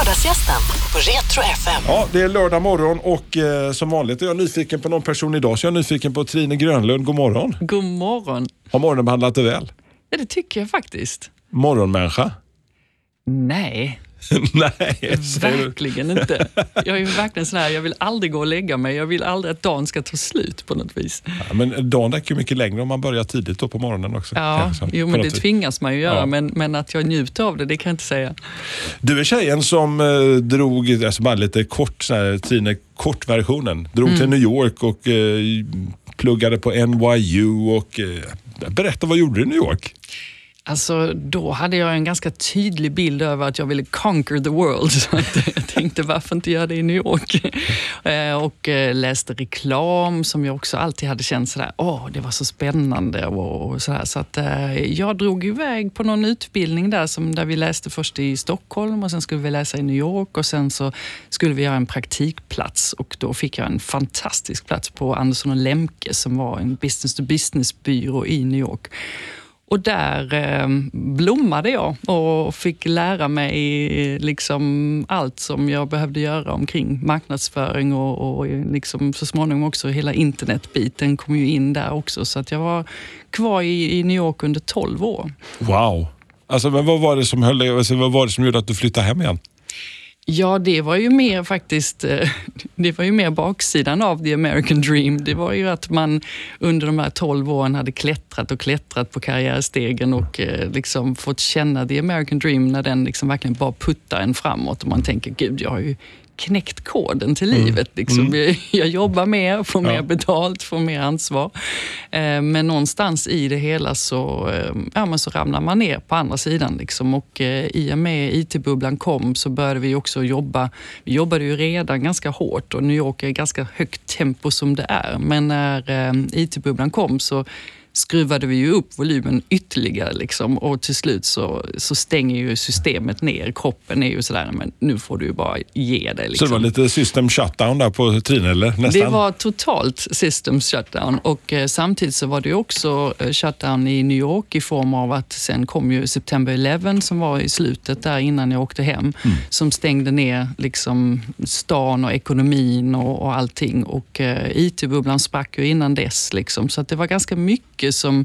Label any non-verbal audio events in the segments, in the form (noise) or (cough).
Lördagsgästen på Retro FM. Ja, det är lördag morgon och eh, som vanligt är jag nyfiken på någon person idag. Så jag är nyfiken på Trine Grönlund. God morgon. God morgon. Har morgonen behandlat dig väl? Ja, det tycker jag faktiskt. Morgonmänniska? Nej, (laughs) Nej, du. verkligen inte. Jag är verkligen sån här, jag vill aldrig gå och lägga mig. Jag vill aldrig att dagen ska ta slut på något vis. Ja, men dagen räcker ju mycket längre om man börjar tidigt då på morgonen också. Ja, kanske, jo, men det vis. tvingas man ju göra. Ja. Men, men att jag njuter av det, det kan jag inte säga. Du är tjejen som eh, drog, alltså bara lite kort, sån här, Trine, kortversionen. Drog Mm. till New York och eh, pluggade på NYU och eh, berätta vad gjorde du i New York? Alltså, då hade jag en ganska tydlig bild över att jag ville conquer the world. (laughs) Så att jag tänkte, varför inte göra det i New York? Eh, och eh, läste reklam som jag också alltid hade känt sådär, åh, det var så spännande. Och och sådär. Så att, eh, jag drog iväg på någon utbildning där, som, där vi läste först i Stockholm och sen skulle vi läsa i New York och sen så skulle vi göra en praktikplats och då fick jag en fantastisk plats på Andersson och Lemke som var en business to business-byrå i New York. Och där eh, blommade jag och fick lära mig liksom allt som jag behövde göra omkring marknadsföring och, och liksom så småningom också hela internetbiten kom ju in där också. Så att jag var kvar i, i New York under 12 år. Wow. Alltså, men vad var det som höll alltså, vad var det som gjorde att du flyttade hem igen? Ja, det var ju mer faktiskt, eh, (laughs) det var ju mer baksidan av the American dream. Det var ju att man under de här 12 åren hade klättrat och klättrat på karriärstegen och eh, liksom fått känna the American dream när den liksom verkligen bara puttar en framåt och man tänker, gud, jag har ju knäckt koden till livet. Liksom. Jag, jag jobbar mer, får mer Ja. betalt, får mer ansvar. Eh, Men någonstans i det hela så, eh, ja, men så ramlar man ner på andra sidan. Liksom. Och eh, I och med IT-bubblan kom så började vi också jobba. Vi jobbade ju redan ganska hårt och New York är ganska högt tempo som det är. Men när eh, IT-bubblan kom så skruvade vi ju upp volymen ytterligare liksom. och till slut så, så stänger ju systemet ner. Kroppen är ju sådär, men nu får du ju bara ge dig. Så Liksom. det var lite system shutdown där på Trine, eller? Nästan? Det var totalt systems shutdown och eh, samtidigt så var det också eh, shutdown i New York i form av att sen kom ju September 11 som var i slutet där innan jag åkte hem som stängde ner liksom stan och ekonomin och, och allting och eh, IT-bubblan sprack ju innan dess liksom så att det var ganska mycket som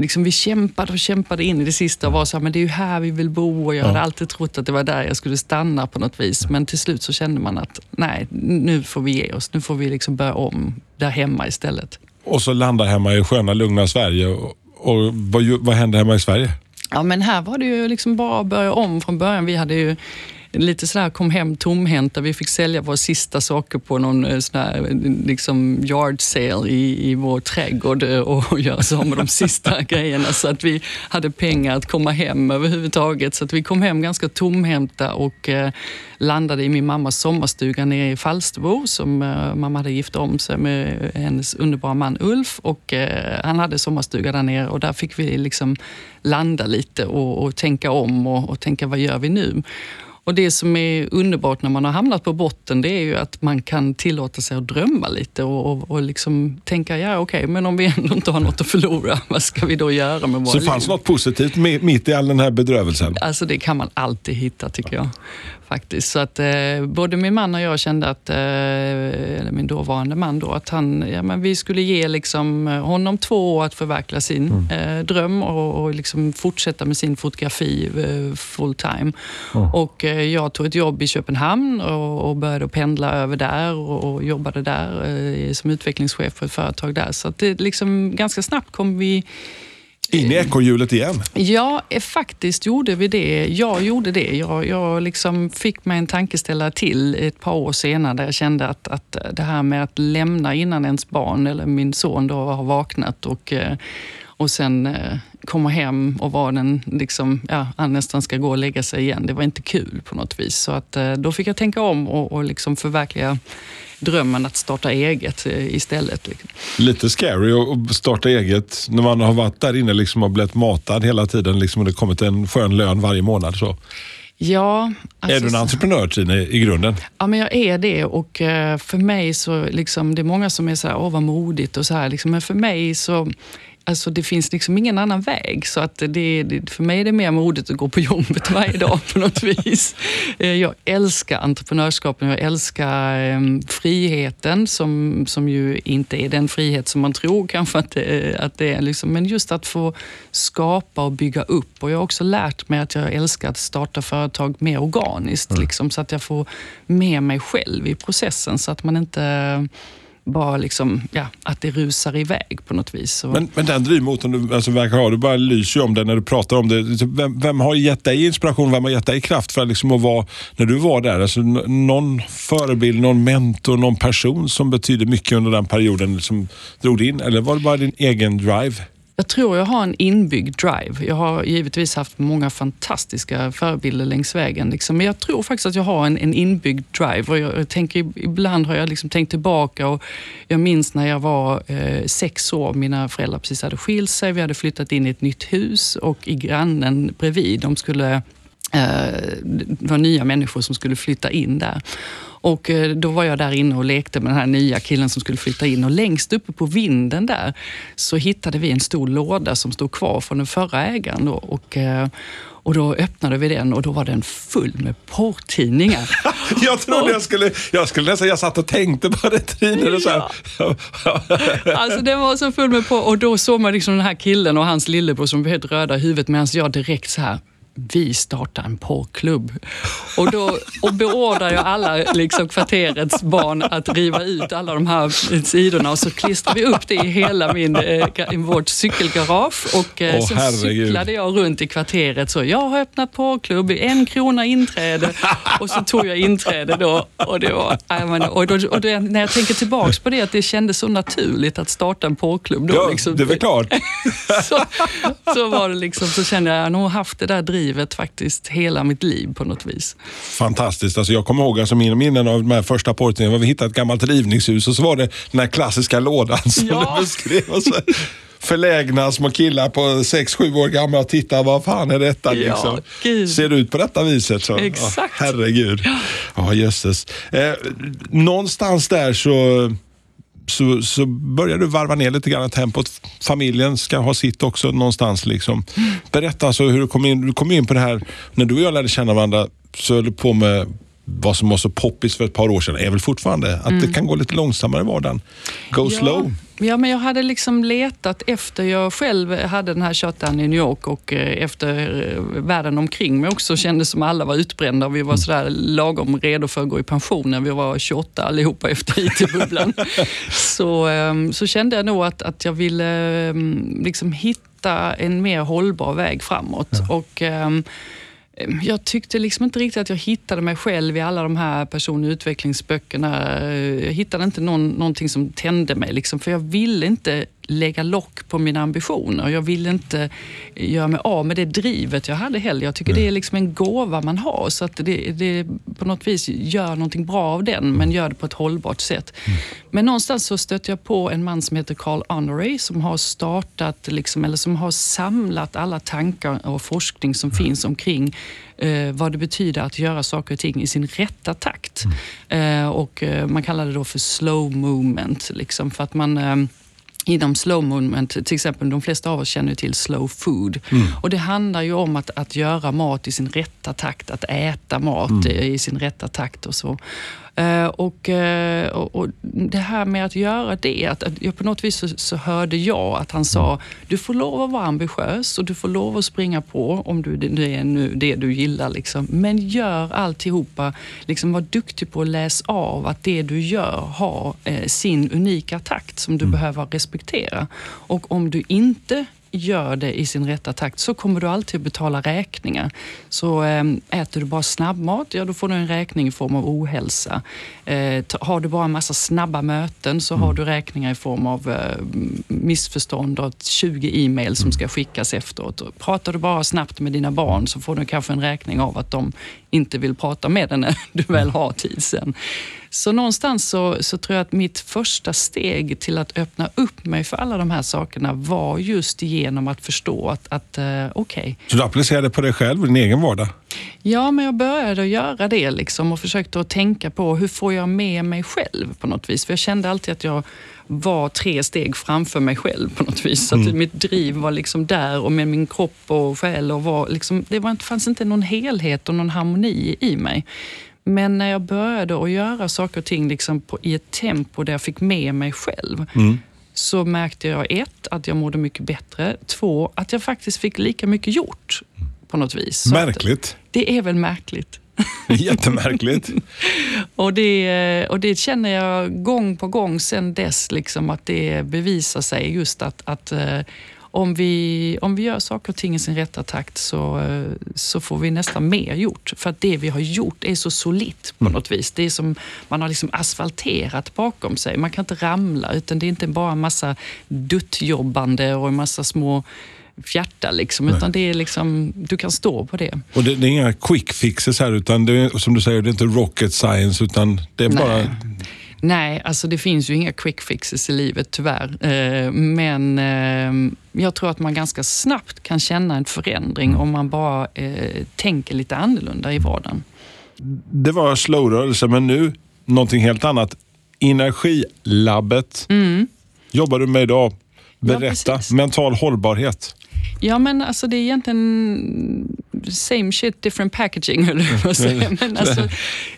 Liksom vi kämpade och kämpade in i det sista och var så här, men det är ju här vi vill bo och jag hade alltid trott att det var där jag skulle stanna på något vis. Men till slut så kände man att nej, nu får vi ge oss. Nu får vi liksom börja om där hemma istället. Och så landar hemma i sköna, lugna Sverige. Och, och vad, vad hände hemma i Sverige? Ja, men här var det ju liksom bara att börja om från början. Vi hade ju lite sådär kom hem tomhänta. Vi fick sälja våra sista saker på någon eh, sån här, eh, liksom yard sale i, i vår trädgård eh, och göra av med de sista (laughs) grejerna så att vi hade pengar att komma hem överhuvudtaget. Så att vi kom hem ganska tomhänta och eh, landade i min mammas sommarstuga nere i Falsterbo som eh, mamma hade gift om sig med hennes underbara man Ulf och eh, han hade sommarstuga där nere och där fick vi liksom landa lite och, och tänka om och, och tänka vad gör vi nu? Och Det som är underbart när man har hamnat på botten det är ju att man kan tillåta sig att drömma lite och, och, och liksom tänka, ja okej, men om vi ändå inte har något att förlora, (laughs) vad ska vi då göra med våra Så liv? fanns något positivt mi- mitt i all den här bedrövelsen? Alltså det kan man alltid hitta tycker jag. Faktiskt. Så att, eh, både min man och jag kände att, eh, eller min dåvarande man då, att han, ja, men vi skulle ge liksom, eh, honom två år att förverkliga sin eh, dröm och, och liksom fortsätta med sin fotografi eh, full time. Och eh, jag tog ett jobb i Köpenhamn och, och började pendla över där och, och jobbade där som utvecklingschef för ett företag där. Så att det liksom, ganska snabbt kom vi In i ekorrhjulet igen? Ja, eh, faktiskt gjorde vi det. Jag gjorde det. Jag, jag liksom fick mig en tankeställare till ett par år senare där jag kände att, att det här med att lämna innan ens barn eller min son då har vaknat och, eh, och sen eh, komma hem och vara den, liksom, ja, han nästan ska gå och lägga sig igen. Det var inte kul på något vis. Så att, eh, då fick jag tänka om och, och liksom förverkliga drömmen att starta eget eh, istället. Liksom. Lite scary att starta eget när man har varit där inne liksom och blivit matad hela tiden liksom, och det kommit en skön lön varje månad. Så. Ja, är du en alltså- entreprenör Trine, i grunden? Ja, men jag är det och för mig så, liksom, det är många som är så här, åh vad modigt och så här, liksom, men för mig så alltså det finns liksom ingen annan väg. Så att det, för mig är det mer modigt att gå på jobbet (laughs) varje dag på något vis. Eh, jag älskar entreprenörskapen, jag älskar eh, friheten som, som ju inte är den frihet som man tror kanske att det, att det är. Liksom. Men just att få skapa och bygga upp. Och jag har också lärt mig att jag älskar att starta företag mer organiskt. Mm. Liksom, så att jag får med mig själv i processen. Så att man inte bara liksom, ja, att det rusar iväg på något vis. Men, men den drivmotorn du alltså, verkar ha, du bara lyser ju om det när du pratar om det. Alltså, vem, vem, har gett dig inspiration, vem har gett dig kraft för liksom att vara, när du var där, alltså, någon förebild, någon mentor, någon person som betydde mycket under den perioden som drog in? Eller var det bara din egen drive? Jag tror jag har en inbyggd drive. Jag har givetvis haft många fantastiska förebilder längs vägen. Liksom. Men jag tror faktiskt att jag har en, en inbyggd drive. Och jag tänker, ibland har jag liksom tänkt tillbaka och jag minns när jag var eh, sex år. Mina föräldrar precis hade skilt sig. Vi hade flyttat in i ett nytt hus och i grannen bredvid, de skulle eh, det var nya människor som skulle flytta in där. Och eh, då var jag där inne och lekte med den här nya killen som skulle flytta in och längst uppe på vinden där så hittade vi en stor låda som stod kvar från den förra ägaren. Då. Och, eh, och då öppnade vi den och då var den full med porrtidningar. (laughs) jag trodde jag skulle, jag skulle nästan, jag satt och tänkte på det Trine. Ja. alltså den var så full med porr och då såg man liksom den här killen och hans lillebror som var helt röda i huvudet medan jag direkt så här, vi startar en porrklubb. Och då och beordrar jag alla liksom, kvarterets barn att riva ut alla de här sidorna och så klistrar vi upp det i hela min, eh, vårt cykelgarage. Och eh, oh, sen herregud. cyklade jag runt i kvarteret så, jag har öppnat porrklubb, en krona inträde. Och så tog jag inträde då. Och, det var, och, då, och då, när jag tänker tillbaka på det, att det kändes så naturligt att starta en porrklubb. Då, ja, liksom, det är väl klart. (laughs) så, så var det liksom, så kände jag, jag har nog haft det där drivet livet faktiskt, hela mitt liv på något vis. Fantastiskt. Alltså jag kommer ihåg alltså mina minnen av de här första porrtidningarna. Vi hittade ett gammalt rivningshus och så var det den här klassiska lådan som ja. du beskrev. Och så förlägna små killar på 6-7 år gamla och titta, vad fan är detta? Liksom. Ja, Ser det ut på detta viset? Så, Exakt. Oh, herregud. Ja, oh, jösses. Eh, någonstans där så så, så börjar du varva ner lite grann tempot. Familjen ska ha sitt också någonstans. Liksom. Berätta alltså hur du kom in, du kom in på det här, när du och jag lärde känna varandra så höll du på med vad som var så poppis för ett par år sedan är väl fortfarande att mm. det kan gå lite långsammare i vardagen. Go ja. slow. Ja, men jag hade liksom letat efter, jag själv hade den här shutdown i New York och eh, efter eh, världen omkring mig också kändes som alla var utbrända och vi var mm. sådär lagom redo för att gå i pension när vi var 28 allihopa efter IT-bubblan. (laughs) så, ehm, så kände jag nog att, att jag ville ehm, liksom hitta en mer hållbar väg framåt. Ja. Och, Ehm, Ehm, jag tyckte liksom inte riktigt att jag hittade mig själv i alla de här person och utvecklingsböckerna. Jag hittade inte någon, någonting som tände mig, liksom, för jag ville inte lägga lock på mina ambitioner. Jag vill inte göra mig av med det drivet jag hade heller. Jag tycker mm. det är liksom en gåva man har, så att det, det på något vis gör någonting bra av den, men gör det på ett hållbart sätt. Mm. Men någonstans så stötte jag på en man som heter Carl Honoré som har startat, liksom, eller som har samlat alla tankar och forskning som mm. finns omkring eh, vad det betyder att göra saker och ting i sin rätta takt. Mm. Eh, och eh, Man kallar det då för slow movement, liksom, för att man eh, inom slow movement, till exempel de flesta av oss känner till slow food. Mm. Och Det handlar ju om att, att göra mat i sin rätta takt, att äta mat mm. i sin rätta takt och så. Uh, och, uh, och, Det här med att göra det, att, att jag på något vis så, så, hörde jag att han sa, du får lov att vara ambitiös och du får lov att springa på om du, det är nu det du gillar. Liksom. Men gör alltihopa, liksom, var duktig på att läsa av att det du gör har eh, sin unika takt som du mm. behöver respektera. Och om du inte gör det i sin rätta takt så kommer du alltid betala räkningar. Så ehm, äter du bara snabbmat, ja då får du en räkning i form av ohälsa. Eh, har du bara en massa snabba möten så mm. har du räkningar i form av eh, missförstånd och 20 e-mail som ska skickas efteråt. Pratar du bara snabbt med dina barn så får du kanske en räkning av att de inte vill prata med dig (laughs) när du väl har tid sen. Så någonstans så, så tror jag att mitt första steg till att öppna upp mig för alla de här sakerna var just genom att förstå att, att uh, okej. Okay. Så du applicerade på dig själv, din egen vardag? Ja, men jag började att göra det liksom och försökte att tänka på hur får jag med mig själv på något vis. För jag kände alltid att jag var tre steg framför mig själv på något vis. Så att Mm. mitt driv var liksom där och med min kropp och själ. Och var liksom, det var, fanns inte någon helhet och någon harmoni i mig. Men när jag började att göra saker och ting liksom på, i ett tempo där jag fick med mig själv Mm. så märkte jag ett, att jag mådde mycket bättre. Två, att jag faktiskt fick lika mycket gjort på något vis. Så att- Märkligt. det är väl märkligt. Jättemärkligt. (laughs) Och det, och det känner jag gång på gång sen dess, liksom, att det bevisar sig just att, att eh, om, vi, om vi gör saker och ting i sin rätta takt så, eh, så får vi nästan mer gjort. För att det vi har gjort är så solitt på något vis. Det är som man har liksom asfalterat bakom sig. Man kan inte ramla, utan det är inte bara en massa duttjobbande och en massa små fjärtar, liksom, utan det är liksom, du kan stå på det. Och det, det är inga quick fixes här, utan det är, som du säger, det är inte rocket science, utan det är Nej. bara... Nej, alltså det finns ju inga quick fixes i livet tyvärr. Eh, Men eh, jag tror att man ganska snabbt kan känna en förändring om man bara eh, tänker lite annorlunda i vardagen. Det var slowrörelse, men nu någonting helt annat. Energilabbet jobbar du med idag. Berätta. Mm. precis. Mental hållbarhet. Ja, men alltså det är egentligen same shit, different packaging, (laughs) höll jag på att säga. Men alltså,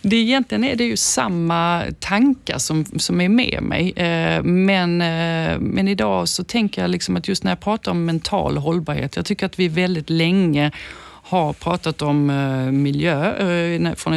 det egentligen är det ju samma tankar som, som är med mig. Eh, Men, eh, men idag så tänker jag liksom att just när jag pratar om mental hållbarhet, jag tycker att vi väldigt länge har pratat om eh, miljö eh, när- från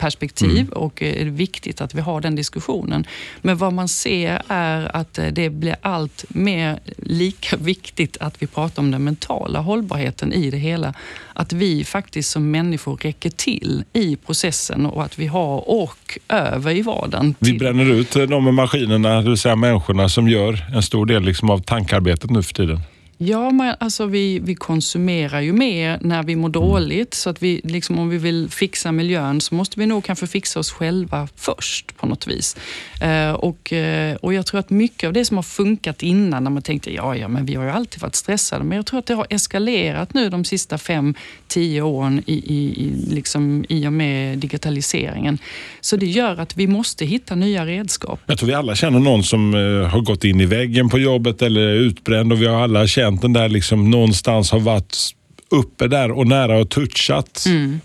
ett hållbarhetsperspektiv och eh, det är viktigt att vi har den diskussionen. Men vad man ser är att eh, det blir allt mer lika (laughs) viktigt att vi pratar om den mentala hållbarheten i det hela. Att vi faktiskt som människor räcker till i processen och att vi har ork över i vardagen. Vi bränner ut eh, de maskinerna, det vill säga människorna som gör en stor del liksom av tankarbetet nu för tiden. Ja, men alltså vi, vi konsumerar ju mer när vi mår dåligt. Så att vi, liksom, om vi vill fixa miljön så måste vi nog kanske fixa oss själva först på något vis. Eh, och, eh, och jag tror att mycket av det som har funkat innan, när man tänkte ja, ja, men vi har ju alltid varit stressade. Men jag tror att det har eskalerat nu de sista fem, tio åren i, i, i, liksom, i och med digitaliseringen. Så det gör att vi måste hitta nya redskap. Jag tror vi alla känner någon som eh, har gått in i väggen på jobbet eller är utbränd och vi har alla känt den där liksom någonstans har varit uppe där och nära och touchat Mm.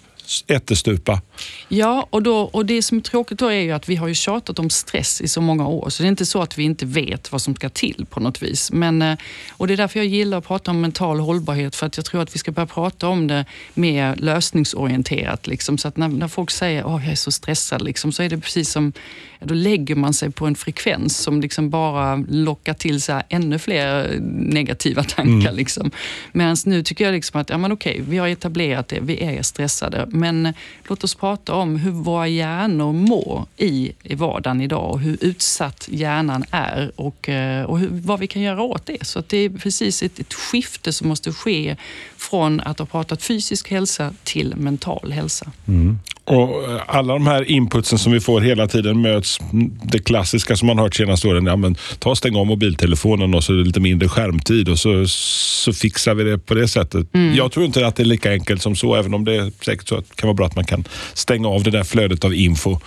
ättestupa. Ja, och, då, och det som är tråkigt då är ju att vi har ju tjatat om stress i så många år, så det är inte så att vi inte vet vad som ska till på något vis. Men, eh, och det är därför jag gillar att prata om mental hållbarhet, för att jag tror att vi ska börja prata om det mer lösningsorienterat. Liksom, så att när, när folk säger att jag är så stressad, liksom, så är det precis som, då lägger man sig på en frekvens som liksom bara lockar till så här ännu fler negativa tankar. Liksom. Medan nu tycker jag liksom att ja, men okej, vi har etablerat det, vi är stressade, men låt oss prata prata om hur våra hjärnor mår i, i vardagen idag och hur utsatt hjärnan är och, eh, och hur, vad vi kan göra åt det. Så att det är precis ett, ett skifte som måste ske från att ha pratat fysisk hälsa till mental hälsa. Mm. Och eh, alla de här inputsen som vi får hela tiden möts mm, det klassiska som man hört senaste åren. Ja, men ta och stäng av mobiltelefonen och så är det lite mindre skärmtid och så, så fixar vi det på det sättet. Jag tror inte att det är lika enkelt som så, även om det är säkert så att det kan vara bra att man kan stänga av det där flödet av info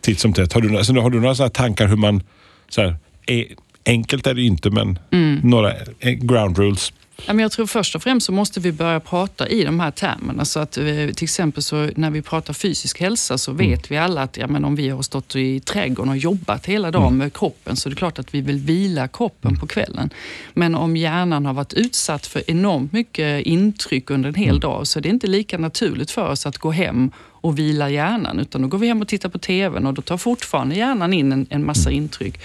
titt som tätt. Har du, alltså, har du några sådana tankar hur man... Så här, är, enkelt är det inte, men några eh, ground rules. Ja, men jag tror först och främst så måste vi börja prata i de här termerna. Så att, eh, till exempel så när vi pratar fysisk hälsa så vet vi alla att ja, men om vi har stått i trädgården och jobbat hela dagen med kroppen så är det klart att vi vill vila kroppen på kvällen. Men om hjärnan har varit utsatt för enormt mycket intryck under en hel dag så är det inte lika naturligt för oss att gå hem och vila hjärnan utan då går vi hem och tittar på TVn och då tar fortfarande hjärnan in en, en massa intryck.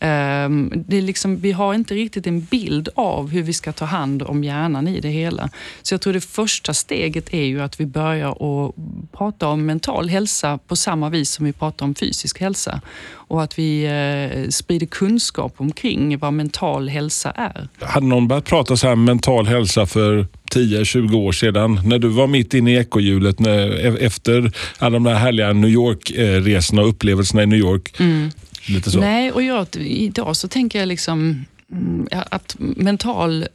Ehm, det är liksom, vi har inte riktigt en bild av hur vi ska ta hand om hjärnan i det hela. Så jag tror det första steget är ju att vi börjar att prata om mental hälsa på samma vis som vi pratar om fysisk hälsa. Och att vi eh, sprider kunskap omkring vad mental hälsa är. Hade någon börjat prata så här mental hälsa för 10-20 år sedan när du var mitt inne i ekorrhjulet när- e- efter alla de där härliga New York-resorna och upplevelserna i New York? Lite så. Nej, och jag, idag så tänker jag liksom mm, att mental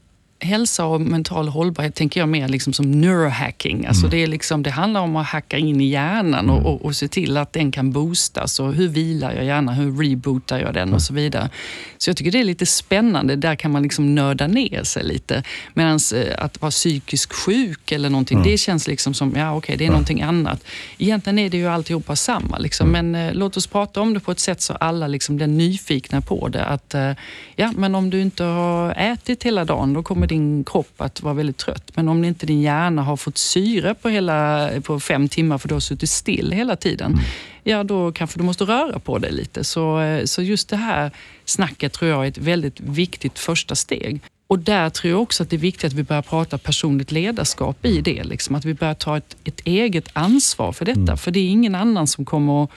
hälsa och mental hållbarhet tänker jag mer liksom som neurohacking. Alltså det, är liksom, det handlar om att hacka in i hjärnan och, och, och se till att den kan boostas. Och hur vilar jag hjärnan? Hur rebootar jag den? och så vidare. Så jag tycker det är lite spännande. Där kan man liksom nörda ner sig lite. Medan att vara psykisk sjuk eller någonting, mm. det känns liksom som, ja okej, okay, det är ja. någonting annat. Egentligen är det ju alltihopa samma. Liksom. Mm. Men eh, låt oss prata om det på ett sätt så alla liksom blir nyfikna på det. Att, eh, ja, men om du inte har ätit hela dagen, då kommer din kropp att vara väldigt trött. Men om inte din hjärna har fått syre på, hela, på fem timmar för du har suttit still hela tiden, mm. ja då kanske du måste röra på dig lite. Så, eh, så just det här snacket tror jag är ett väldigt viktigt första steg. Och där tror jag också att det är viktigt att vi börjar prata personligt ledarskap i det. Liksom. Att vi börjar ta ett, ett eget ansvar för detta. Mm. För det är ingen annan som kommer att,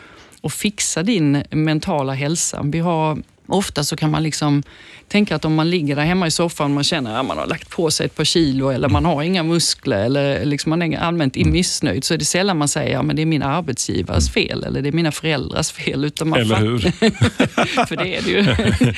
att fixa din mentala hälsa. Vi har Ofta så kan man liksom tänka att om man ligger där hemma i soffan och man känner att man har lagt på sig ett par kilo eller man har inga muskler eller liksom man är allmänt mm. missnöjd så är det sällan man säger att ja, det är min arbetsgivares fel eller det är mina föräldrars fel. Utan man eller hur? (laughs) för det är det ju.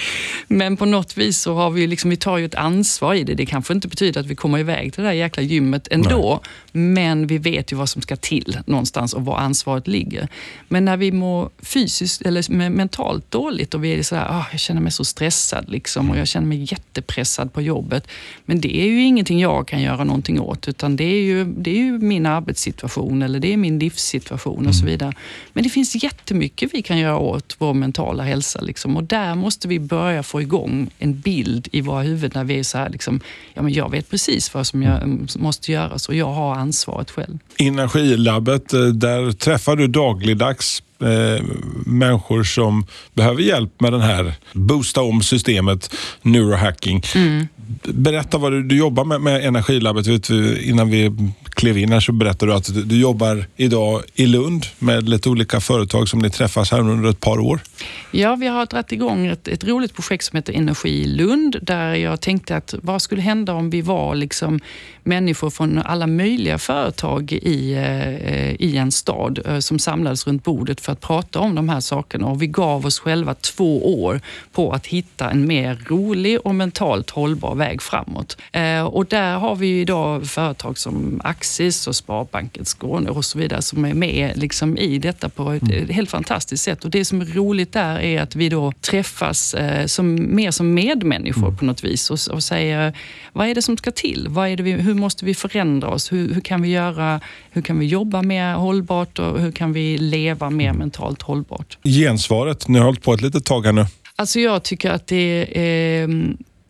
Men på något vis så har vi, liksom, vi tar ju ett ansvar i det. Det kanske inte betyder att vi kommer iväg till det där jäkla gymmet ändå. Nej. Men vi vet ju vad som ska till någonstans och var ansvaret ligger. Men när vi mår fysiskt eller mentalt dåligt och vi är så här, oh, jag känner mig så stressad liksom, och jag känner mig jättepressad på jobbet. Men det är ju ingenting jag kan göra någonting åt, utan det är ju, det är ju min arbetssituation eller det är min livssituation och så mm. vidare. Men det finns jättemycket vi kan göra åt vår mentala hälsa liksom, och där måste vi börja få igång en bild i våra huvuden när vi är så här, liksom, ja, men jag vet precis vad som jag, mm, måste göras och jag har ansvaret själv. Energilabbet, eh, där träffar du dagligdags eh, människor som behöver hjälp med den här boosta om systemet, neurohacking. Mm. Berätta vad du, du jobbar med, med Energilabbet. Vet du, innan vi klev in här så berättade du att du, du, jobbar idag i Lund med lite olika företag som ni träffas här under ett par år. Ja, vi har dragit igång ett, ett roligt projekt som heter Energi Lund där jag tänkte att vad skulle hända om vi var liksom människor från alla möjliga företag i, eh, i en stad eh, som samlades runt bordet för att prata om de här sakerna och vi gav oss själva två år på att hitta en mer rolig och mentalt hållbar väg framåt. Eh, och där har vi idag företag som Axis och Sparbanken Skåne och så vidare som är med liksom i detta på ett mm. helt fantastiskt sätt. Och det som är roligt där är att vi då träffas som, mer som medmänniskor mm. på något vis och, och säger vad är det som ska till? Vad är det vi, hur måste vi förändra oss? Hur, hur, kan vi göra, hur kan vi jobba mer hållbart och hur kan vi leva mer mentalt hållbart? Gensvaret, ni har hållit på ett litet tag här nu. Alltså jag tycker att det är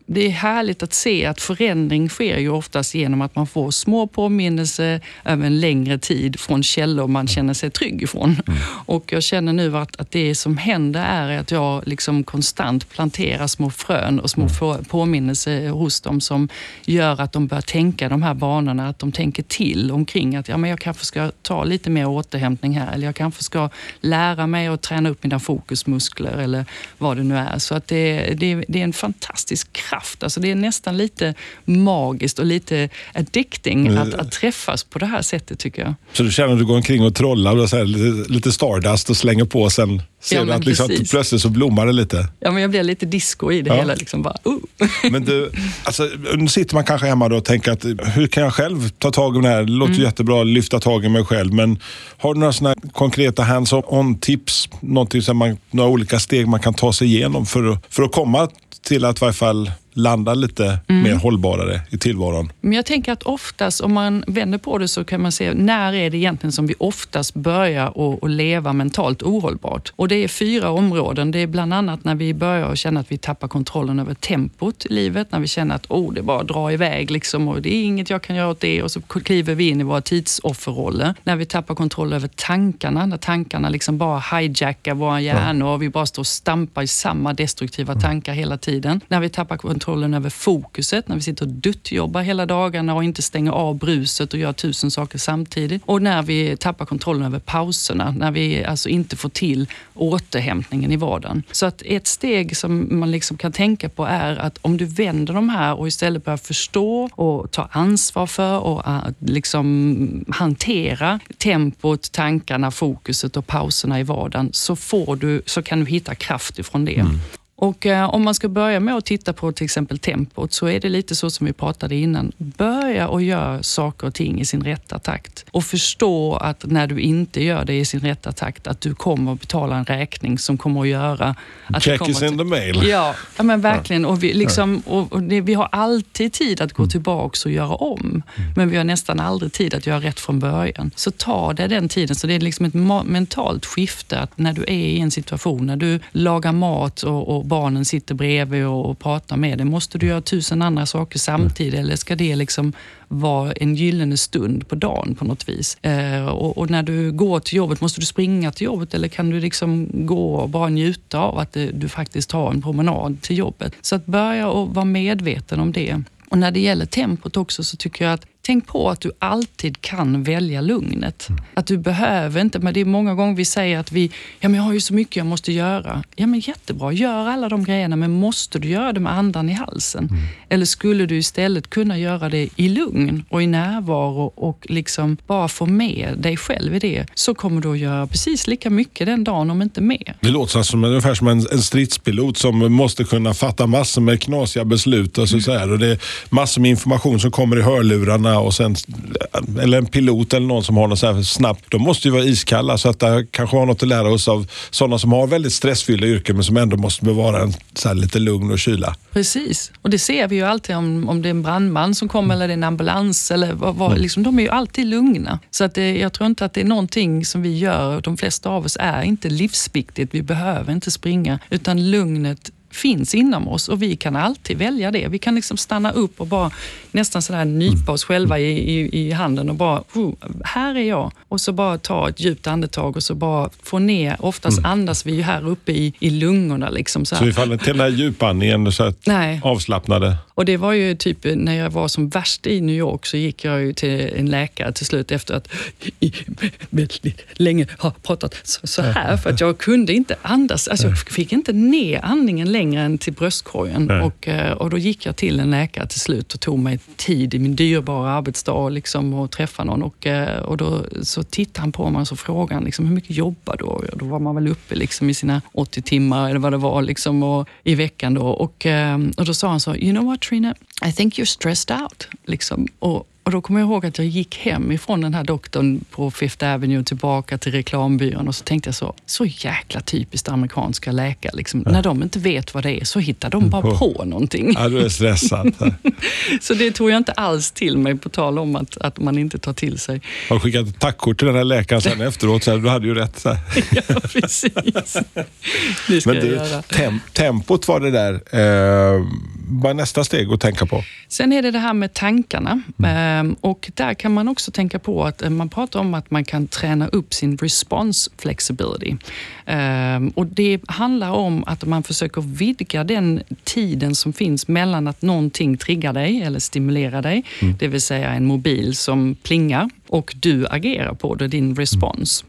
det är härligt att se att förändring sker ju oftast genom att man får små påminnelser över en längre tid från källor man känner sig trygg ifrån. Mm. Och jag känner nu att, att det som händer är att jag liksom konstant planterar små frön och små mm. påminnelser hos dem som gör att de börjar tänka de här banorna, att de tänker till omkring att ja, men jag kanske ska ta lite mer återhämtning här eller jag kanske ska lära mig att träna upp mina fokusmuskler eller vad det nu är. Så att det, det, det är en fantastisk kraft kraft. Alltså det är nästan lite magiskt och lite addicting mm. att, att, träffas på det här sättet tycker jag. Så du känner att du går omkring och trollar och så här, lite, lite stardust och slänger på sen ser ja, du att, liksom, plötsligt så blommar det lite? Ja, men jag blir lite disco i det ja. hela. Liksom bara, uh. (laughs) men du, alltså, nu sitter man kanske hemma och tänker att hur kan jag själv ta tag i det här? Det låter mm. jättebra att lyfta tag i mig själv, men har du några såna konkreta hands-on tips? Någonting som man, några olika steg man kan ta sig igenom för att, för att komma till att i varje fall landa lite mm. mer hållbarare i tillvaron. Men jag tänker att oftast, om man vänder på det så kan man se, när är det egentligen som vi oftast börjar att leva mentalt ohållbart? Och det är fyra områden. Det är bland annat när vi börjar känna att vi tappar kontrollen över tempot i livet, när vi känner att oh, det bara drar iväg liksom, och det är inget jag kan göra åt det och så kliver vi in i våra tidsofferroller. När vi tappar kontroll över tankarna, när tankarna liksom bara hijackar våra hjärnor och vi bara står och stampar i samma destruktiva tankar hela tiden. När vi tappar kontroll kontrollen över fokuset när vi sitter och duttjobbar hela dagarna och inte stänger av bruset och gör tusen saker samtidigt. Och när vi tappar kontrollen över pauserna, när vi alltså inte får till återhämtningen i vardagen. Så att ett steg som man liksom kan tänka på är att om du vänder de här och istället börjar förstå och ta ansvar för och äh, liksom hantera tempot, tankarna, fokuset och pauserna i vardagen så, får du, så kan du hitta kraft ifrån det. Mm. Och eh, om man ska börja med att titta på till exempel tempot så är det lite så som vi pratade innan. Börja och gör saker och ting i sin rätta takt och förstå att när du inte gör det i sin rätta takt att du kommer att betala en räkning som kommer att göra att Check is in the mail. Ja, ja men verkligen. Och vi, liksom, och, och det, vi har alltid tid att gå Mm. tillbaka och göra om. Men vi har nästan aldrig tid att göra rätt från början. Så ta det den tiden. Så det är liksom ett mentalt skifte att när du är i en situation, när du lagar mat och, och barnen sitter bredvid och, och pratar med dig, måste du göra tusen andra saker samtidigt eller ska det liksom vara en gyllene stund på dagen på något vis? Eh, och, och när du går till jobbet, måste du springa till jobbet eller kan du liksom gå och bara njuta av att det, du faktiskt har en promenad till jobbet? Så att börja och vara medveten om det. Och när det gäller tempot också så tycker jag att Tänk på att du alltid kan välja lugnet. Att du behöver inte, men det är många gånger vi säger att vi, ja men jag har ju så mycket jag måste göra. Ja men jättebra, gör alla de grejerna, men måste du göra det med andan i halsen? Eller skulle du istället kunna göra det i lugn och i närvaro och liksom bara få med dig själv i det, så kommer du att göra precis lika mycket den dagen, om inte mer. Det låter som, ungefär som en, en stridspilot som måste kunna fatta massor med knasiga beslut. Och så, så här, och det är massor med information som kommer i hörlurarna. Och sen, eller en pilot eller någon som har något så här snabbt. De måste ju vara iskalla så att det kanske har något att lära oss av sådana som har väldigt stressfyllda yrken men som ändå måste bevara en så lite lugn och kyla. Precis, och det ser vi ju alltid om, om det är en brandman som kommer eller det är en ambulans. Eller vad, vad, Mm. liksom, de är ju alltid lugna. Så att det, jag tror inte att det är någonting som vi gör, de flesta av oss är inte livsviktigt. Vi behöver inte springa, utan lugnet finns inom oss och vi kan alltid välja det. Vi kan liksom stanna upp och bara nästan sådär nypa oss själva i, i, i handen och bara, "Oh, här är jag. Och så bara ta ett djupt andetag och så bara få ner, oftast andas vi ju här uppe i, i lungorna. Liksom, så Så här. vi faller till den här djupandningen så att Nej. avslappnade. Och det var ju typ när jag var som värst i New York så gick jag ju till en läkare till slut efter att i väldigt länge ha pratat så, så här för att jag kunde inte andas. Alltså jag fick inte ner andningen längre än till bröstkorgen. Nej. Och, eh, och då gick jag till en läkare till slut och tog mig tid i min dyrbara arbetsdag liksom, och träffa någon. Och, eh, och då så tittade han på mig och så frågade han liksom, hur mycket jobbar du? Och då var man väl uppe liksom, i sina 80 timmar eller vad det var liksom, och, i veckan. Då. Och, eh, och då sa han så, you know what Trina, I think you're stressed out. Liksom. Och, och då kommer jag ihåg att jag gick hem ifrån den här doktorn på Fifth Avenue tillbaka till reklambyrån och så tänkte jag så, så jäkla typiskt amerikanska läkare. Liksom. När de inte vet vad det är så hittar de bara på någonting. Ja, du är stressad. (laughs) Så det tog jag inte alls till mig, på tal om att, att man inte tar till sig. Har du skickat ett tackkort till den här läkaren sen (laughs) efteråt? Så här, du hade ju rätt. Så. (laughs) Ja, precis. Det ska Men jag du, göra. tem, tempot var det där. Eh, vad är nästa steg att tänka på? Sen är det det här med tankarna. Ehm, och där kan man också tänka på att eh, man pratar om att man kan träna upp sin response flexibility. Ehm, och det handlar om att man försöker vidga den tiden som finns mellan att någonting triggar dig eller stimulerar dig, det vill säga en mobil som plingar och du agerar på det, din respons.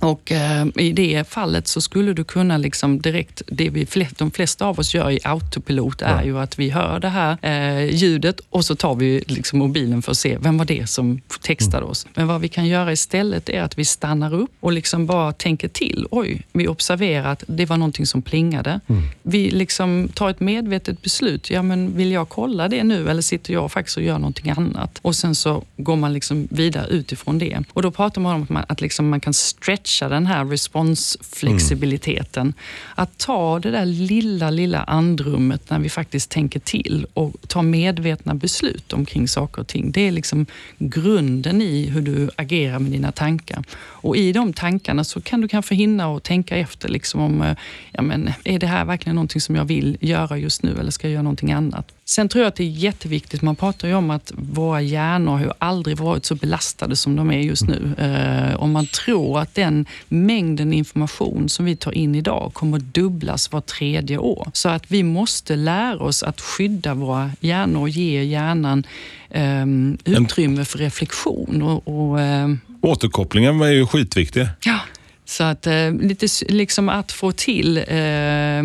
Och eh, I det fallet så skulle du kunna liksom direkt, det vi, fle- de flesta av oss gör i autopilot är ju att vi hör det här eh, ljudet och så tar vi liksom mobilen för att se vem var det som textade oss. Men vad vi kan göra istället är att vi stannar upp och liksom bara tänker till. Oj, vi observerar att det var någonting som plingade. Vi liksom tar ett medvetet beslut. Ja, men vill jag kolla det nu eller sitter jag faktiskt och gör någonting annat? Och sen så går man liksom vidare utifrån det. Och då pratar man om att man, att liksom man kan stretcha den här responsflexibiliteten. Att ta det där lilla, lilla andrummet när vi faktiskt tänker till och ta medvetna beslut omkring saker och ting. Det är liksom grunden i hur du agerar med dina tankar. Och i de tankarna så kan du kanske hinna och tänka efter liksom om, eh, ja men, är det här verkligen någonting som jag vill göra just nu eller ska jag göra någonting annat? Sen tror jag att det är jätteviktigt, man pratar ju om att våra hjärnor har ju aldrig varit så belastade som de är just nu. Eh, om man tror att den mängden information som vi tar in idag kommer att dubblas var tredje år. Så att vi måste lära oss att skydda våra hjärnor och ge hjärnan eh, utrymme för reflektion. Och, och, eh, Återkopplingen var ju skitviktig. Ja, så att eh, lite liksom att få till eh,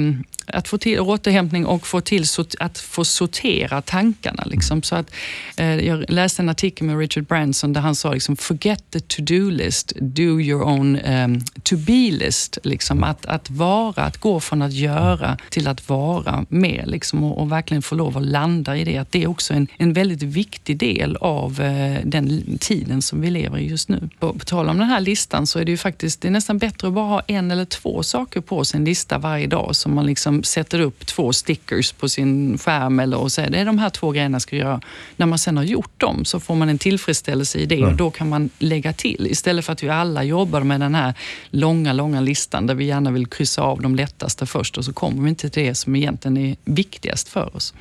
att få till återhämtning och få till att få sortera tankarna. Liksom. Så att, eh, jag läste en artikel med Richard Branson där han sa liksom, forget the to-do list, do your own um, to-be-list. Liksom. Att, att vara, att gå från att göra till att vara mer liksom, och, och verkligen få lov att landa i det. Att det är också en, en väldigt viktig del av eh, den tiden som vi lever i just nu. På, på tal om den här listan så är det ju faktiskt det är nästan bättre att bara ha en eller två saker på sin lista varje dag som man liksom sätter upp två stickers på sin skärm eller och säger det är de här två grejerna jag ska göra. När man sen har gjort dem så får man en tillfredsställelse i det och då kan man lägga till istället för att vi alla jobbar med den här långa, långa listan där vi gärna vill kryssa av de lättaste först och så kommer vi inte till det som egentligen är viktigast för oss.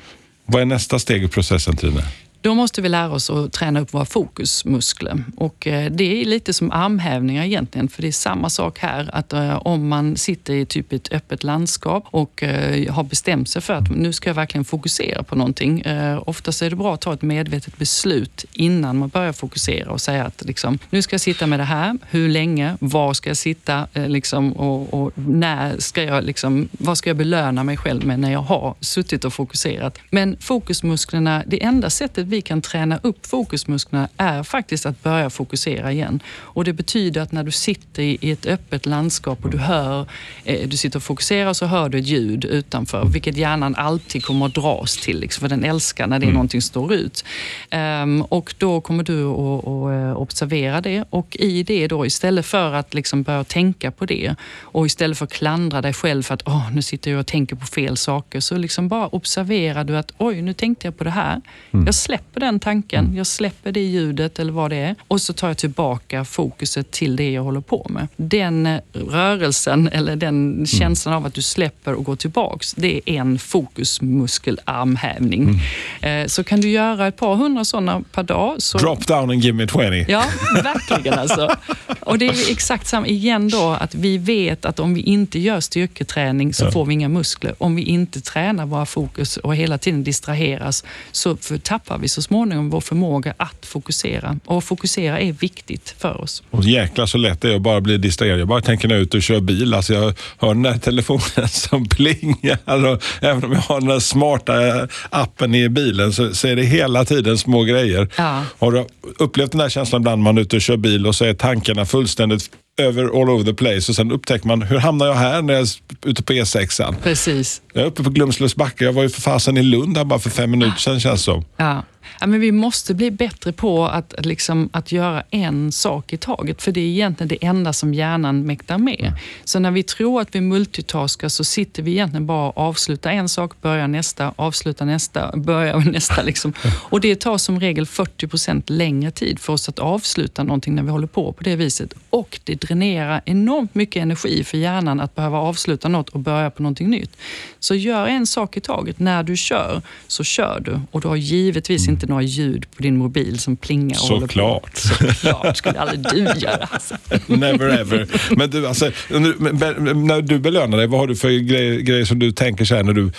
Vad är nästa steg i processen, Trine? Då måste vi lära oss att träna upp våra fokusmuskler. Och eh, det är lite som armhävningar egentligen, för det är samma sak här. Att eh, om man sitter i typ ett öppet landskap och eh, har bestämt sig för att nu ska jag verkligen fokusera på någonting. Oftast är det bra att ta ett medvetet beslut innan man börjar fokusera och säga att liksom, nu ska jag sitta med det här. Hur länge? Var ska jag sitta? Liksom, och, och när ska jag, liksom, vad ska jag belöna mig själv med när jag har suttit och fokuserat? Men fokusmusklerna, det enda sättet vi kan träna upp fokusmusklerna är faktiskt att börja fokusera igen. Och Det betyder att när du sitter i ett öppet landskap och du hör, eh, du sitter och fokuserar så hör du ett ljud utanför, vilket hjärnan alltid kommer att dras till, liksom, för den älskar när det är någonting som står ut. Ehm, och då kommer du att, att observera det och i det då, istället för att liksom börja tänka på det och istället för att klandra dig själv för att Åh, nu sitter jag och tänker på fel saker, så liksom bara observerar du att oj, nu tänkte jag på det här. Jag släpper den tanken, jag släpper det ljudet eller vad det är och så tar jag tillbaka fokuset till det jag håller på med. Den eh, rörelsen eller den känslan av att du släpper och går tillbaks, det är en fokusmuskelarmhävning. Eh, Så kan du göra ett par hundra sådana per dag. Så Drop down and give me 20. Ja, verkligen alltså. Och det är exakt samma igen då, att vi vet att om vi inte gör styrketräning så Ja. får vi inga muskler. Om vi inte tränar våra fokus och hela tiden distraheras så tappar vi så småningom vår förmåga att fokusera. Och fokusera är viktigt för oss. Och jäklar så lätt det är att bara bli distraherad. Jag bara tänker när jag är ute och kör bil. Alltså jag hör den där telefonen (laughs) som plingar. Och även om jag har den där smarta eh, appen i bilen så, så är det hela tiden små grejer. Ja. Har du upplevt den där känslan ibland när man är ute och kör bil och så är tankarna fullständigt över all over the place och sen upptäcker man, hur hamnar jag här när jag är ute på E6? Precis. Jag är uppe på Glumslövs backe. Jag var ju för fasen i Lund här bara för fem minuter sedan känns det som. Ja. Ja, men vi måste bli bättre på att, liksom, att göra en sak i taget, för det är egentligen det enda som hjärnan mäktar med. Så när vi tror att vi multitaskar så sitter vi egentligen bara och avslutar en sak, börjar nästa, avslutar nästa, börjar (laughs) nästa. Liksom. Och det tar som regel 40 procent längre tid för oss att avsluta någonting när vi håller på på det viset. Och det dränerar enormt mycket energi för hjärnan att behöva avsluta något och börja på någonting nytt. Så gör en sak i taget. När du kör, så kör du. Och du har givetvis inte några ljud på din mobil som plingar. Såklart. Såklart skulle aldrig du göra. Alltså. (laughs) Never ever. Men du, alltså, när du belönar dig, vad har du för grejer, grejer som du tänker så här när du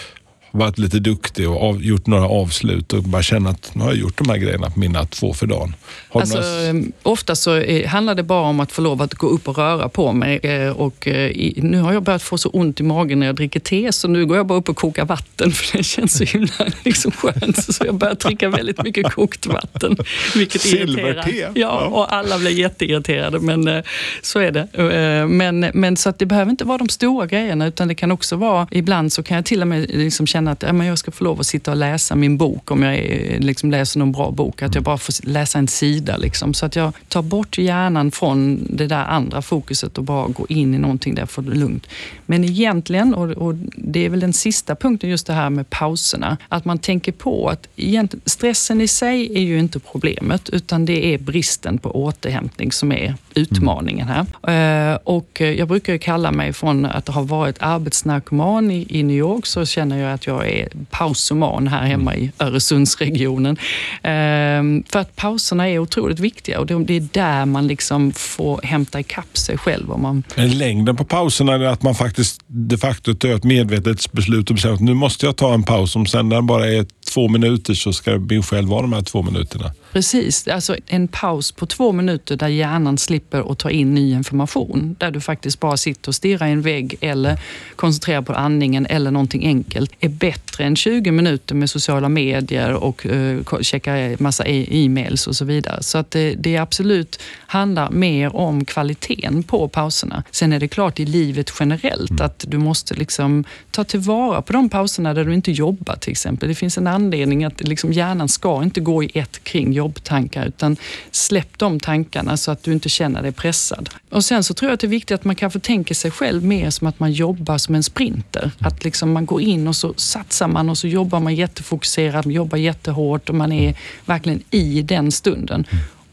varit lite duktig och av, gjort några avslut och bara känner att nu har jag gjort de här grejerna på mina två för dagen. Har Alltså, några, eh, ofta så handlar det bara om att få lov att gå upp och röra på mig. eh, Och eh, nu har jag börjat få så ont i magen när jag dricker te, så nu går jag bara upp och kokar vatten, (laughs) för det känns så himla liksom skönt. Så jag börjar dricka väldigt mycket kokt vatten, vilket Silverte. irriterar. Ja. Och alla blir jätteirriterade, men eh, så är det. Men, men så att det behöver inte vara de stora grejerna, utan det kan också vara, ibland så kan jag till och med liksom känna att ja, men jag ska få lov att sitta och läsa min bok, om jag är, liksom läser någon bra bok, att jag bara får läsa en sida. Liksom, så att jag tar bort hjärnan från det där andra fokuset och bara går in i någonting där jag får det lugnt. Men egentligen, och, och det är väl den sista punkten, just det här med pauserna, att man tänker på att stressen i sig är ju inte problemet, utan det är bristen på återhämtning som är utmaningen här. Eh, och jag brukar ju kalla mig från att ha varit arbetsnarkoman i, i New York, så känner jag att jag jag är pausoman här hemma i Öresundsregionen. Eh, För att pauserna är otroligt viktiga och det är där man liksom får hämta ikapp sig själv. Om man, Men längden på pauserna är att man faktiskt de facto tar ett medvetet beslut och bestämmer att nu måste jag ta en paus. Om sen den bara är två minuter så ska min själv vara de här två minuterna. Precis, alltså en paus på två minuter där hjärnan slipper att ta in ny information. Där du faktiskt bara sitter och stirrar i en vägg eller koncentrerar på andningen eller någonting enkelt är bättre än 20 minuter med sociala medier och uh, checka massa e- e-mails och så vidare. Så att det, det absolut handlar mer om kvaliteten på pauserna. Sen är det klart i livet generellt mm. att du måste liksom ta tillvara på de pauserna där du inte jobbar till exempel. Det finns en anledning att liksom hjärnan ska inte gå i ett kring jobbtankar utan släpp de tankarna så att du inte känner dig pressad. Och sen så tror jag att det är viktigt att man kanske tänker sig själv mer som att man jobbar som en sprinter. Att liksom man går in och så satsar man och så jobbar man jättefokuserat, jobbar jättehårt och man är verkligen i den stunden.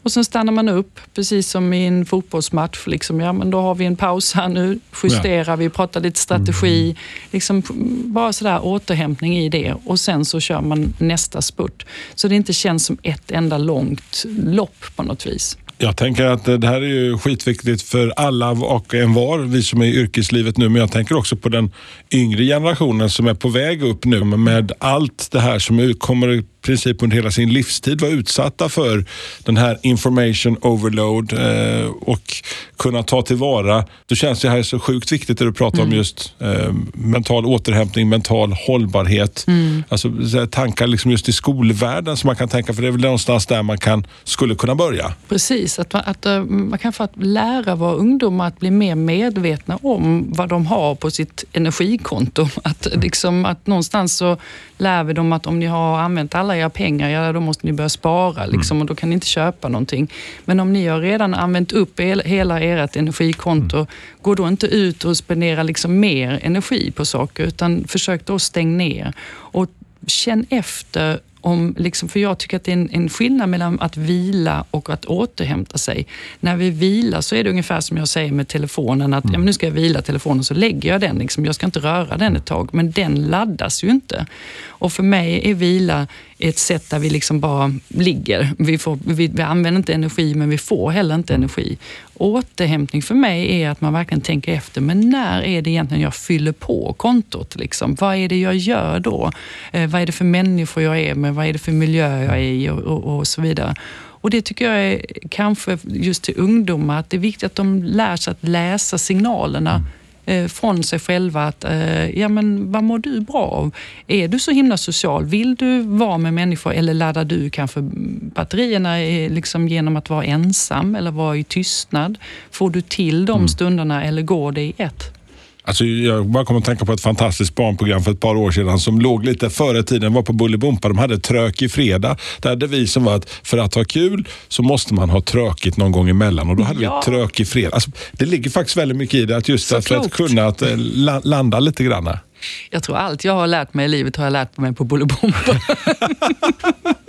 Och sen stannar man upp, precis som i en fotbollsmatch. Liksom, ja, men då har vi en paus här nu, justerar ja. vi, pratar lite strategi. Mm. Liksom, bara sådär återhämtning i det och sen så kör man nästa spurt. Så det inte känns som ett enda långt lopp på något vis. Jag tänker att det här är ju skitviktigt för alla och en var, vi som är i yrkeslivet nu, men jag tänker också på den yngre generationen som är på väg upp nu med allt det här som kommer princip under hela sin livstid vara utsatta för den här information overload eh, och kunna ta tillvara. Då känns det här så sjukt viktigt det du pratar mm. om just eh, mental återhämtning, mental hållbarhet. Mm. Alltså tankar liksom just i skolvärlden som man kan tänka, för det är väl någonstans där man kan, skulle kunna börja. Precis, att man, att eh, man kan få att lära våra ungdomar att bli mer medvetna om vad de har på sitt energikonto. Att, liksom, att någonstans så lär vi dem att om ni har använt alla era pengar, ja då måste ni börja spara mm. liksom, och då kan ni inte köpa någonting. Men om ni har redan använt upp el, hela ert energikonto, mm. gå då inte ut och spendera liksom mer energi på saker utan försök då stänga ner. Och känn efter om, liksom, för jag tycker att det är en, en, skillnad mellan att vila och att återhämta sig. När vi vilar så är det ungefär som jag säger med telefonen, att mm. ja, nu ska jag vila telefonen så lägger jag den. Liksom, jag ska inte röra den ett tag, men den laddas ju inte. Och för mig är vila ett sätt där vi liksom bara ligger. Vi, får, vi, vi använder inte energi, men vi får heller inte energi. Återhämtning för mig är att man verkligen tänker efter, men när är det egentligen jag fyller på kontot? Liksom? Vad är det jag gör då? Eh, vad är det för människor jag är med? Vad är det för miljö jag är i? Och, och, och så vidare. Och Det tycker jag är kanske just till ungdomar, att det är viktigt att de lär sig att läsa signalerna mm från sig själva att, eh, ja men vad mår du bra av? Är du så himla social? Vill du vara med människor eller laddar du kanske batterierna liksom genom att vara ensam eller vara i tystnad? Får du till de mm. stunderna eller går det i ett? Alltså jag bara kommer att tänka på ett fantastiskt barnprogram för ett par år sedan som låg lite före tiden, var på Bolibompa. De hade Trök i fredag. Där devisen var att för att ha kul så måste man ha trökigt någon gång emellan och då hade ja. vi Trök i fredag. Alltså, det ligger faktiskt väldigt mycket i det, att just att, för att kunna att, eh, landa lite grann. Jag tror allt jag har lärt mig i livet har jag lärt mig på Bolibompa. (laughs) (laughs)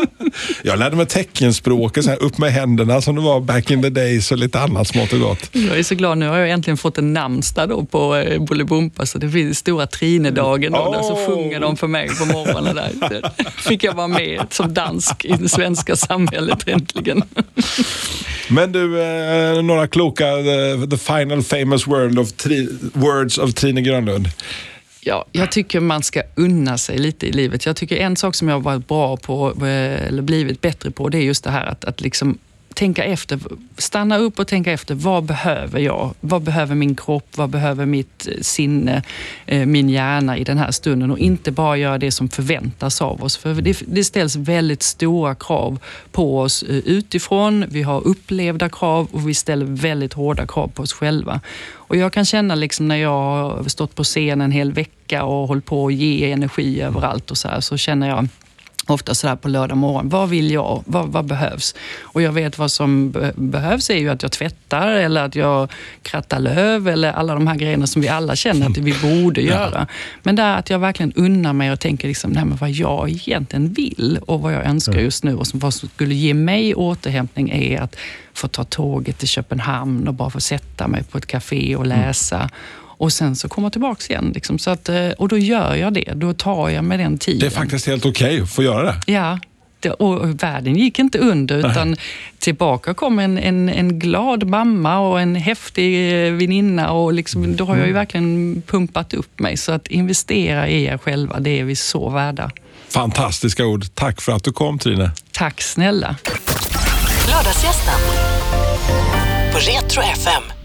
jag lärde mig teckenspråket, så här, upp med händerna som det var back in the days och lite annat smått och gott. Jag är så glad, nu har jag äntligen fått en namnsdag då på eh, Bolibompa, så det finns stora Trinedagen då, oh. så sjunger de för mig på morgonen. Där. fick jag vara med som dansk i det svenska samhället äntligen. Men du, eh, några kloka, the, the final famous word of tri, words of Trine Grönlund. Ja, jag tycker man ska unna sig lite i livet. Jag tycker en sak som jag har varit bra på, eh, eller blivit bättre på, det är just det här att, att liksom tänka efter, stanna upp och tänka efter. Vad behöver jag? Vad behöver min kropp? Vad behöver mitt eh, sinne, eh, min hjärna i den här stunden? Och inte bara göra det som förväntas av oss. För det, det ställs väldigt stora krav på oss eh, utifrån. Vi har upplevda krav och vi ställer väldigt hårda krav på oss själva. Och jag kan känna liksom när jag har stått på scen en hel vecka och hållit på att ge energi överallt och så här, så känner jag ofta sådär på lördag morgon. Vad vill jag? Vad, vad behövs? Och jag vet vad som be behövs är ju att jag tvättar eller att jag krattar löv eller alla de här grejerna som vi alla känner att vi (laughs) borde göra. Men där att jag verkligen unnar mig och tänker liksom, nej, men vad jag egentligen vill och vad jag önskar just nu och som, vad som skulle ge mig återhämtning är att få ta tåget till Köpenhamn och bara få sätta mig på ett café och läsa. Mm och sen så komma tillbaka igen. Liksom. Så att, eh, och då gör jag det. Då tar jag mig den tiden. Det är faktiskt helt okej okay att få göra det. Ja, det, och världen gick inte under, utan tillbaka kom en, en, en glad mamma och en häftig eh, väninna. Och liksom, då har jag ju verkligen pumpat upp mig. Så att investera i er själva, det är vi så värda. Fantastiska ord. Tack för att du kom Trine. Tack snälla. Lördagsgästen på Retro FM.